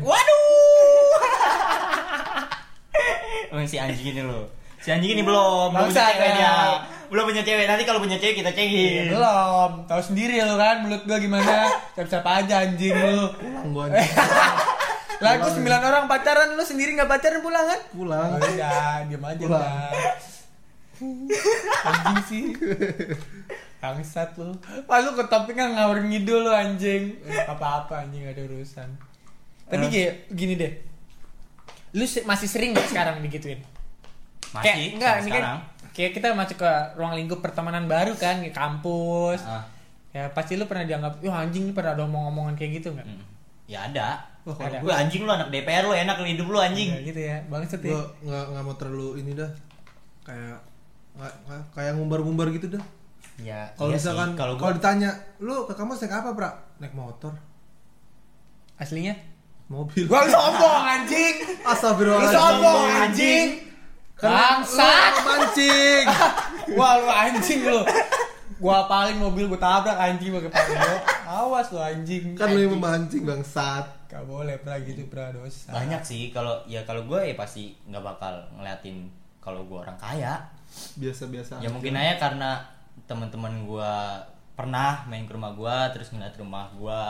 Waduh! Si anjing ini loh. Si anjing ini belum belum cewek ya. dia belum punya cewek nanti kalau punya cewek kita Iya, cekin belum tahu sendiri lo kan mulut gue gimana siap siap aja anjing lu pulang gua anjing. lagu sembilan orang pacaran lu sendiri nggak pacaran pulang kan pulang Udah, diam aja Pulang. Anjing sih. Bangsat lu. Wah lu ke topiknya ngawur ngidul lu anjing. Eh, Apa-apa anjing gak ada urusan. Tapi kayak gini deh. Lu masih sering gak sekarang digituin? masih kayak enggak ini sekarang kan kayak kita masuk ke ruang lingkup pertemanan baru kan ke kampus. Ah. Ya pasti lu pernah dianggap, "Wah anjing lu pernah ada omong-omongan kayak gitu enggak?" Mm. ya ada Wah, kalau gue anjing lu anak DPR lu enak lu hidup lu anjing Ya, gitu ya. Bangsat ya. gue nggak nggak mau terlalu ini dah kayak nggak nggak- kayak ngumbar-ngumbar gitu dah ya kalau iya misalkan kalau kalau gue ditanya lu ke kamu naik apa pra naik motor Aslinya? mobil Gua sombong anjing. Lu Astagfirullahaladzim sombong anjing. Bangsat. Mancing Wah lu anjing lu. Gua paling mobil gua tabrak anjing pakai vario. Awas lu anjing. kan lu yang memancing bangsat Gak boleh pernah gitu pernah dosa. banyak sih kalau ya kalau gue ya pasti nggak bakal ngeliatin kalau gue orang kaya biasa-biasa ya aja. mungkin aja karena teman-teman gue pernah main ke rumah gue terus ngeliat rumah gue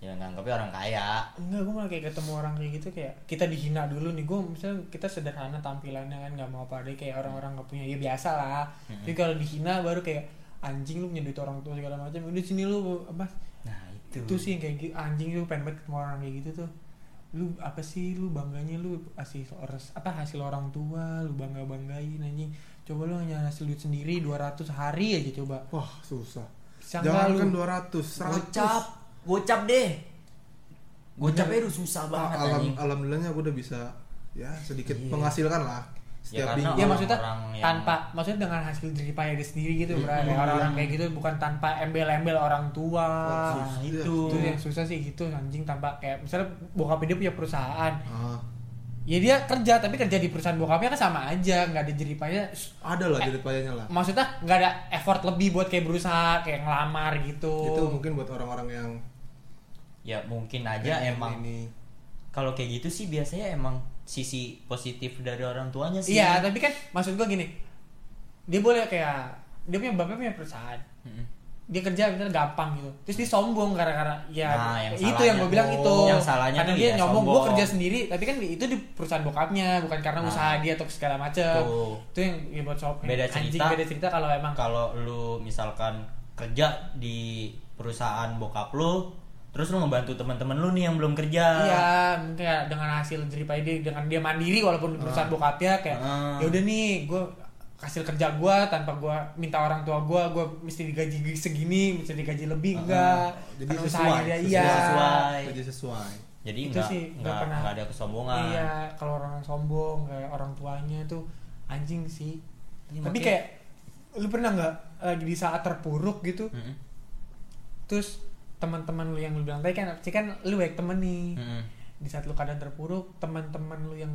ya nganggapnya orang kaya. Enggak, gue malah kayak ketemu orang kayak gitu kayak kita dihina dulu nih. Gue misalnya kita sederhana tampilannya kan nggak mau apa deh kayak orang-orang nggak punya ya biasa lah tapi kalau dihina baru kayak anjing lu punya duit orang tua segala macam udah sini lu apa? Nah itu. Itu sih yang kayak gitu anjing lu pengen banget ketemu orang kayak gitu tuh. Lu apa sih? Lu bangganya lu hasil orang apa hasil orang tua lu bangga banggain anjing. Coba lu hanya hasil duit sendiri 200 hari aja coba. Wah, susah. Jangan kan lu? 200, 100. gocap gocap deh. Gocapnya udah susah banget Alam, anjing. alhamdulillahnya aku udah bisa ya sedikit Iya. menghasilkan lah. Ya, setiap karena minggu. ya maksudnya orang yang- tanpa maksudnya dengan hasil jeripaya dia sendiri gitu bro. Hmm, orang-orang iya. kayak gitu bukan tanpa embel-embel orang tua. Nah Iya. itu. Itu yang susah sih gitu anjing. Tanpa kayak misalnya bokapnya dia punya perusahaan. Ah, ya dia kerja tapi kerja di perusahaan bokapnya kan sama aja. Nggak ada jeripaya ada lah Eh, jadi payahnya lah. maksudnya nggak ada effort lebih buat kayak berusaha kayak ngelamar gitu. Itu mungkin buat orang-orang yang ya mungkin aja emang ini. kalau kayak gitu sih biasanya emang sisi positif dari orang tuanya sih. Iya tapi kan maksud gua gini. Dia boleh kayak dia punya bapaknya punya perusahaan. Mm-mm. dia kerja misalnya gampang gitu. Terus dia sombong gara-gara ya Nah, yang itu yang gue bilang itu. Yang salahnya karena dia ya nyombong gue kerja sendiri tapi kan itu di perusahaan bokapnya bukan karena Nah. usaha dia atau segala macem. Tuh. itu yang ya buat sob Beda anjing cerita. beda cerita kalau emang kalau lu misalkan kerja di perusahaan bokap lu terus lu ngebantu teman-teman lu nih yang belum kerja Iya, mungkin kayak dengan hasil jeripaya dia dengan dia mandiri walaupun di perusahaan bokapnya kayak Ah. ya udah nih gue hasil kerja gue tanpa gue minta orang tua gue gue mesti digaji segini mesti digaji lebih enggak Jadi Karena sesuai, dia sesuai, iya sesuai. jadi sesuai. jadi Itu nggak sih, nggak nggak pernah. nggak ada kesombongan iya kalau orang sombong kayak orang tuanya tuh anjing sih Iya, tapi makanya- kayak lu pernah nggak lagi di saat terpuruk gitu Mm-mm. terus teman-teman lu yang lu bilang tadi kan sih kan lu baik temen nih. Mm-mm. di saat lu keadaan terpuruk teman-teman lu yang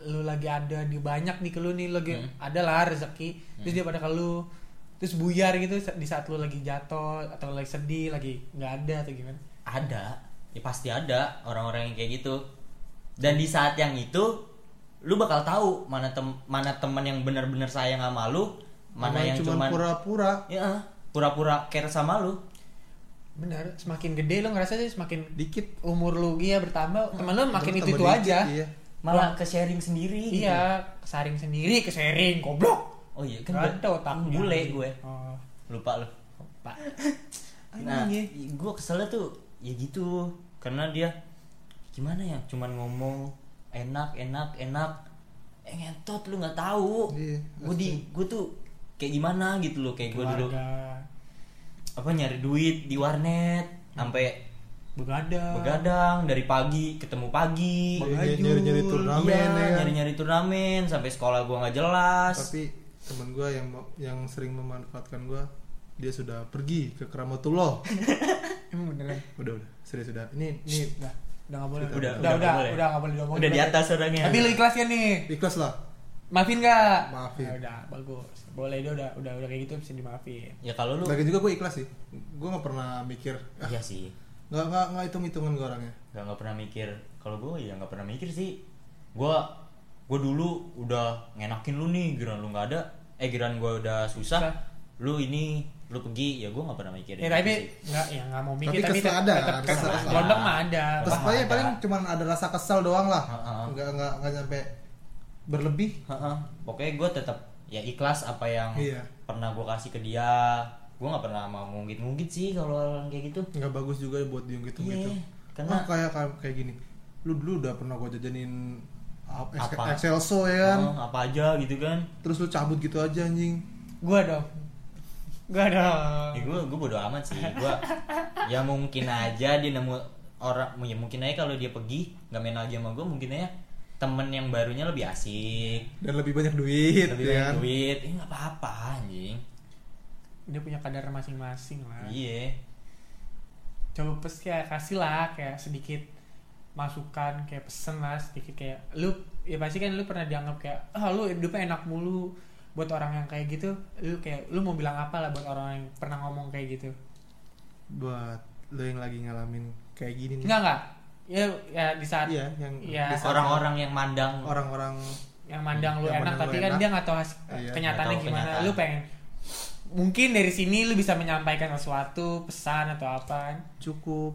lu lagi ada di banyak nih ke lu nih lagi Hmm. ada lah rezeki. Terus dia pada ke lu terus buyar gitu di saat lu lagi jatuh atau lagi sedih lagi nggak ada atau gimana? Ada. Ya pasti ada orang-orang yang kayak gitu. Dan di saat yang itu lu bakal tahu mana tem mana teman yang benar-benar sayang sama lu mana Mana yang cuman pura-pura. ya pura-pura care sama lu benar semakin gede lu ngerasa sih semakin dikit. umur lu iya bertambah teman lu makin itu itu dikit, aja. Iya. malah ke sharing sendiri gitu. iya kesaring sendiri kesaring goblok. Oh iya kan ada otaknya. bule gue. Oh, lupa lu. Pak nah Anjing. gue keselnya tuh ya gitu. Karena dia gimana ya cuman ngomong enak enak enak. Eh ngentot lu nggak tahu. Iya, gue di gue tuh kayak gimana gitu loh kayak gue dulu keluarga apa nyari duit di warnet sampai begadang. begadang dari pagi ketemu pagi. Baju. nyari-nyari turnamen iya. ya. Kan? nyari nyari turnamen sampai sekolah gue nggak jelas. Tapi temen gue yang yang sering memanfaatkan gue dia sudah pergi ke keramatullah. Emang beneran? Udah udah. Serius sudah ini ini udah. Udah nggak boleh. Udah, udah udah udah nggak udah boleh. udah nggak boleh diomongin. Udah di atas orangnya. Tapi lu ikhlas kan nih. Ikhlas lah maafin nggak? Maafin. Ya udah bagus. Boleh dia udah udah udah kayak gitu bisa dimaafin. Ya kalau lu lagi juga gue ikhlas sih. Gue nggak pernah mikir ah, iya sih. nggak nggak nggak hitung hitungan gue orangnya. Nggak nggak pernah mikir. Kalau gue ya nggak pernah mikir sih. Gue gue dulu udah ngenakin lu nih giran lu nggak ada. Eh giran gue udah susah. Susah. lu ini lu pergi. Ya gue nggak pernah mikir ya tapi nggak ya nggak mau mikir Tapi tapi, kesel tetap- ada, tetap kesel kesel. ada. gondok mah ada. Terus Wah, paling paling cuma ada rasa kesal doang lah. Nggak nggak nggak nyampe berlebih. Pokoknya gue tetap ya ikhlas apa yang Iya. pernah gue kasih ke dia. Gue nggak pernah mau ngungkit-ngungkit sih kalau orang kayak gitu. Nggak bagus juga buat diungkit Iya, gitu karena- oh, kayak kayak gini. Lu dulu udah pernah gue jajanin apa? Excelso ya kan? Oh, apa aja gitu kan. Terus lu cabut gitu aja anjing. Gua dong. Gua dong. Ya gue gue bodo amat sih. Gue ya mungkin aja dia nemu orang ya mungkin aja kalau dia pergi nggak main lagi sama gue mungkin aja temen yang barunya lebih asik. Dan lebih banyak duit lebih ya banyak kan? duit. Eh nggak apa-apa anjing. Dia punya kadar masing-masing lah. Iya. Coba pes kayak kasih lah kayak sedikit masukan kayak pesen lah sedikit kayak lu ya pasti kan lu pernah dianggap kayak ah lu hidupnya enak mulu buat orang yang kayak gitu lu kayak lu mau bilang apa lah buat orang yang pernah ngomong kayak gitu? Buat lu yang lagi ngalamin kayak gini nih. Enggak enggak ya ya di saat iya yang di saat orang-orang yang mandang. Orang-orang yang mandang lu Yang enak mandang lu tapi kan enak. dia nggak tahu hasil Iya, kenyataannya tahu gimana. kenyataan. lu pengen mungkin dari sini lu bisa menyampaikan sesuatu pesan atau apa. Cukup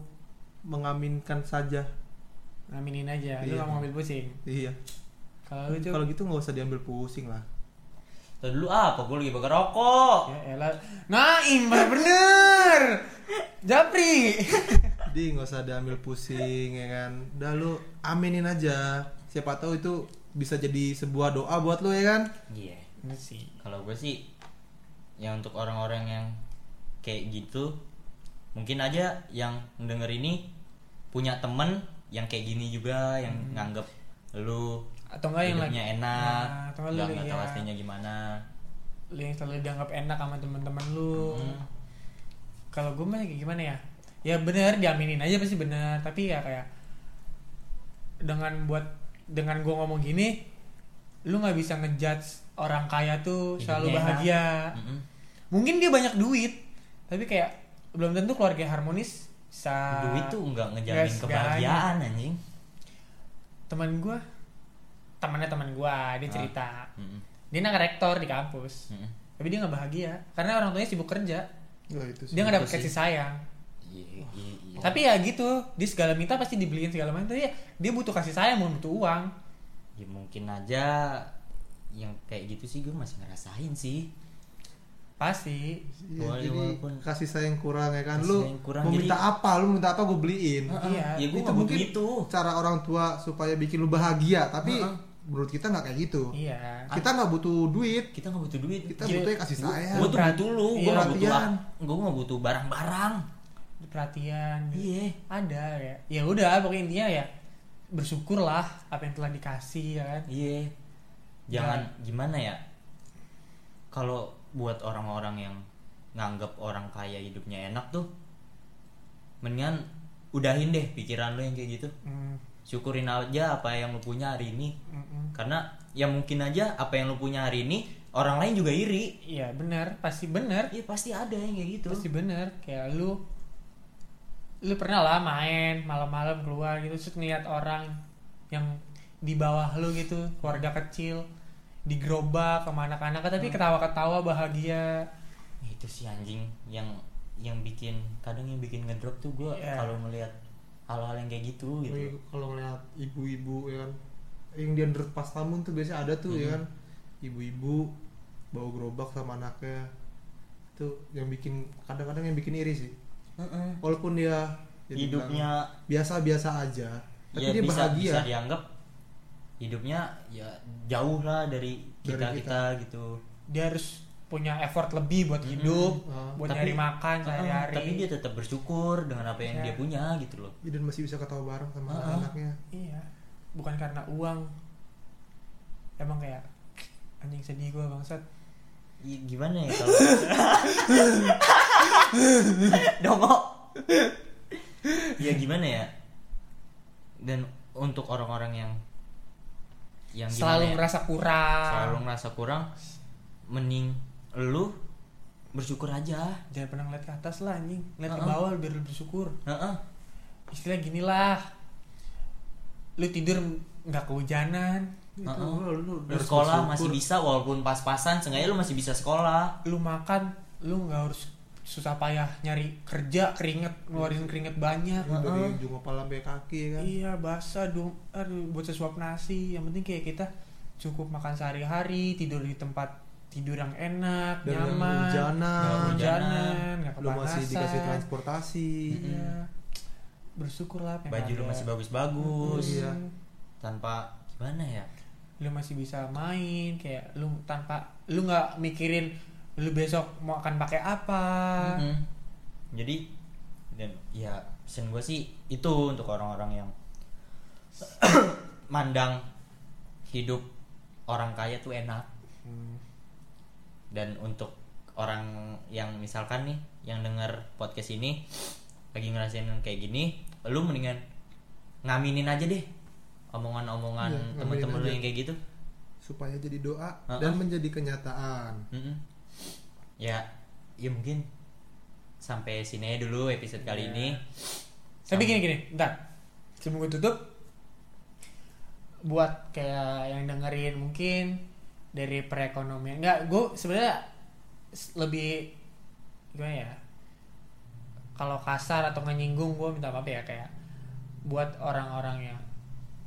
mengaminkan saja. Ngaminin aja lu Iya. gak mau ambil pusing. Iya. Kalau lu Cuk, kalau gitu nggak usah diambil pusing lah. Tadi dulu apa? Gue lagi bakar rokok. ya elah. Naim bener Japri jadi nggak usah diambil pusing ya kan udah lu aminin aja siapa tahu itu bisa jadi sebuah doa buat lu ya kan Iya. Ini sih Kalau gue sih, ya untuk orang-orang yang kayak gitu, mungkin aja yang mendengar ini punya temen yang kayak gini juga, yang nganggep lu atau enggak yang hidupnya lagi enak, Nah, atau enggak nggak tahu ya. aslinya gimana. lu yang selalu dianggap enak sama teman-teman lu Hmm. kalau gue mah kayak gimana ya ya bener diaminin aja pasti bener tapi ya kayak dengan buat dengan gue ngomong gini lu nggak bisa ngejudge orang kaya tuh selalu Hidupnya enak. bahagia Mm-mm. mungkin dia banyak duit tapi kayak belum tentu keluarga harmonis bisa Duit tuh nggak ngejamin kebahagiaan anjing. teman gue temannya teman gue Ah. dia cerita Mm-mm. dia anak rektor di kampus Mm-mm. tapi dia nggak bahagia karena orang tuanya sibuk kerja Wah, itu sih. dia nggak dapet kasih sayang Iya, iya, iya. tapi ya gitu dia segala minta pasti dibeliin segala macam tapi ya dia butuh kasih sayang bukan butuh uang ya mungkin aja yang kayak gitu sih gue masih ngerasain sih. pasti Wala- jadi walaupun- kasih sayang kurang ya kan lu kurang, mau jadi- minta apa lu minta apa gue beliin Iya. Ya gue itu mungkin begitu. cara orang tua supaya bikin lu bahagia tapi Heeh. menurut kita nggak kayak gitu iya kita nggak butuh duit Kita nggak butuh duit. kita Iya. butuhnya kasih sayang Gue tuh butuh lu, gue nggak butuh gue nggak butuh barang-barang. Perhatian Iya. ada ya ya udah pokoknya intinya ya bersyukurlah apa yang telah dikasih ya kan Iya. Jangan gimana ya? Kalau buat orang-orang yang nganggap orang kaya hidupnya enak tuh, mendingan udahin deh pikiran lu yang kayak gitu. Hmm, Syukurin aja apa yang lu punya hari ini. mm, mm. Karena ya mungkin aja apa yang lu punya hari ini orang lain juga iri. iya benar pasti benar Iya pasti ada yang kayak gitu. pasti benar kayak lu lu pernah lah main malam-malam keluar gitu terus ngeliat orang yang di bawah lu gitu keluarga kecil di gerobak sama anak-anak tapi ketawa-ketawa bahagia. Ya, itu sih anjing yang yang bikin kadang yang bikin ngedrop tuh gue Iya. kalau ngelihat hal-hal yang kayak gitu gitu. Kalau ngeliat ibu-ibu ya kan. Yang dia ndert pas tamun tuh biasanya ada tuh ya kan. Ibu-ibu bawa gerobak sama anaknya. Itu yang bikin kadang-kadang yang bikin iri sih Heeh. walaupun dia ya Hidupnya biasa-biasa aja tapi ya dia bisa bahagia bisa dianggap hidupnya ya jauh lah dari Dari kita kita, kita. gitu. dia harus punya effort lebih buat hidup Ah. buat Tapi- nyari makan Heeh, sehari-hari tapi dia tetap bersyukur dengan apa yang Iya. dia punya gitu loh. dan masih bisa ketawa bareng sama Ah. anaknya iya bukan karena uang emang kayak anjing sedih gue bangsat gimana ya kalau dongo ya gimana ya dan untuk orang-orang yang yang selalu ya? merasa kurang selalu merasa kurang mending lu bersyukur aja jangan pernah ngeliat ke atas lah anjing ngeliat ke Heeh. bawah biar lu bersyukur Heeh. istilah gini lah lu tidur nggak kehujanan itu Heeh. lu, lu sekolah bersyukur. masih bisa walaupun pas-pasan seenggaknya lu masih bisa sekolah lu makan lu nggak harus susah payah nyari kerja keringet ngeluarin keringet banyak. Lu dari ujung kepala sampai kaki ya kan? Iya basah dong aduh buat sesuap nasi. Yang penting kayak kita cukup makan sehari-hari tidur di tempat tidur yang enak Dan nyaman. Nggak kehujanan nggak lu masih dikasih transportasi. Iya. Bersyukur lah apa yang baju lu masih bagus-bagus. Iya. tanpa gimana ya? Lu masih bisa main kayak lu tanpa lu nggak mikirin lu besok mau akan pakai apa Mm-mm. jadi dan ya pesan gue sih itu untuk orang-orang yang mandang hidup orang kaya tuh enak Hmm. dan untuk orang yang misalkan nih yang denger podcast ini lagi ngerasain kayak gini lu mendingan ngaminin aja deh omongan-omongan ngaminin temen-temen lu yang kayak gitu supaya jadi doa Heeh. dan menjadi kenyataan Mm-mm. Ya ya mungkin sampai sini dulu episode kali Iya. ini. Tapi gini gini bentar. Sebelum gue tutup buat kayak yang dengerin mungkin dari perekonomian. Nggak gue sebenarnya lebih gimana ya? Kalau kasar atau nyinggung gue minta maaf ya kayak buat orang-orang yang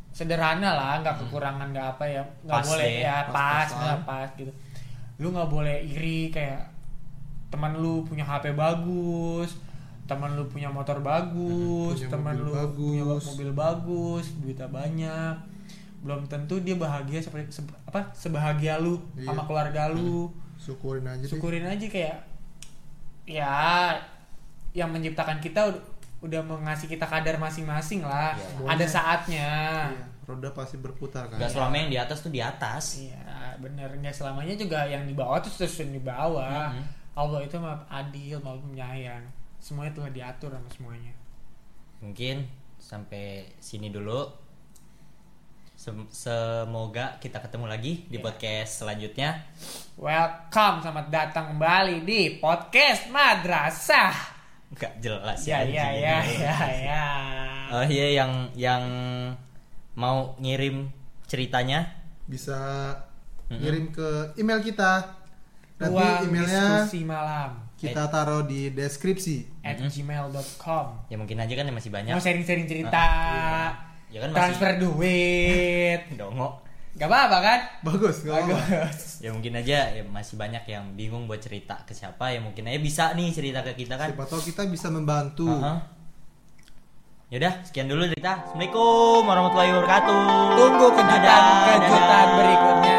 sederhana lah nggak kekurangan nggak apa ya. Nggak Pas boleh deh, ya pas pas-pasan. nggak pas gitu. Lu nggak boleh iri kayak teman lu punya HP bagus teman lu punya motor bagus Punya teman lu punya bagus. mobil bagus duitnya banyak belum tentu dia bahagia seperti se- apa sebahagia lu Iya. sama keluarga lu syukurin aja deh. syukurin aja kayak ya yang menciptakan kita ud- udah mengasih kita kadar masing-masing lah Iya. ada saatnya Iya, roda pasti berputar kan Gak selama yang di atas tuh di atas. iya bener nggak selamanya juga yang di bawah tuh terus yang di bawah Mhm. Allah itu mah adil mau penyayang semuanya telah diatur sama semuanya Mungkin sampai sini dulu. Sem- Semoga kita ketemu lagi di Ya. podcast selanjutnya. welcome selamat datang kembali di podcast madrasah Gak jelas ya ya anjing. ya ya ya Oh iya yang yang mau ngirim ceritanya bisa ngirim ke email kita nanti ruang emailnya diskusi malam kita taruh di deskripsi at gmail.com ya mungkin aja kan masih banyak. mau sharing-sharing cerita Ya kan masih transfer duit dongo. gak apa-apa kan bagus apa-apa. bagus Ya mungkin aja ya masih banyak yang bingung buat cerita ke siapa ya mungkin aja bisa nih cerita ke kita kan. siapa tahu kita bisa membantu Heeh. Yaudah, sekian dulu cerita. Assalamualaikum warahmatullahi wabarakatuh. tunggu kejutan kejutan berikutnya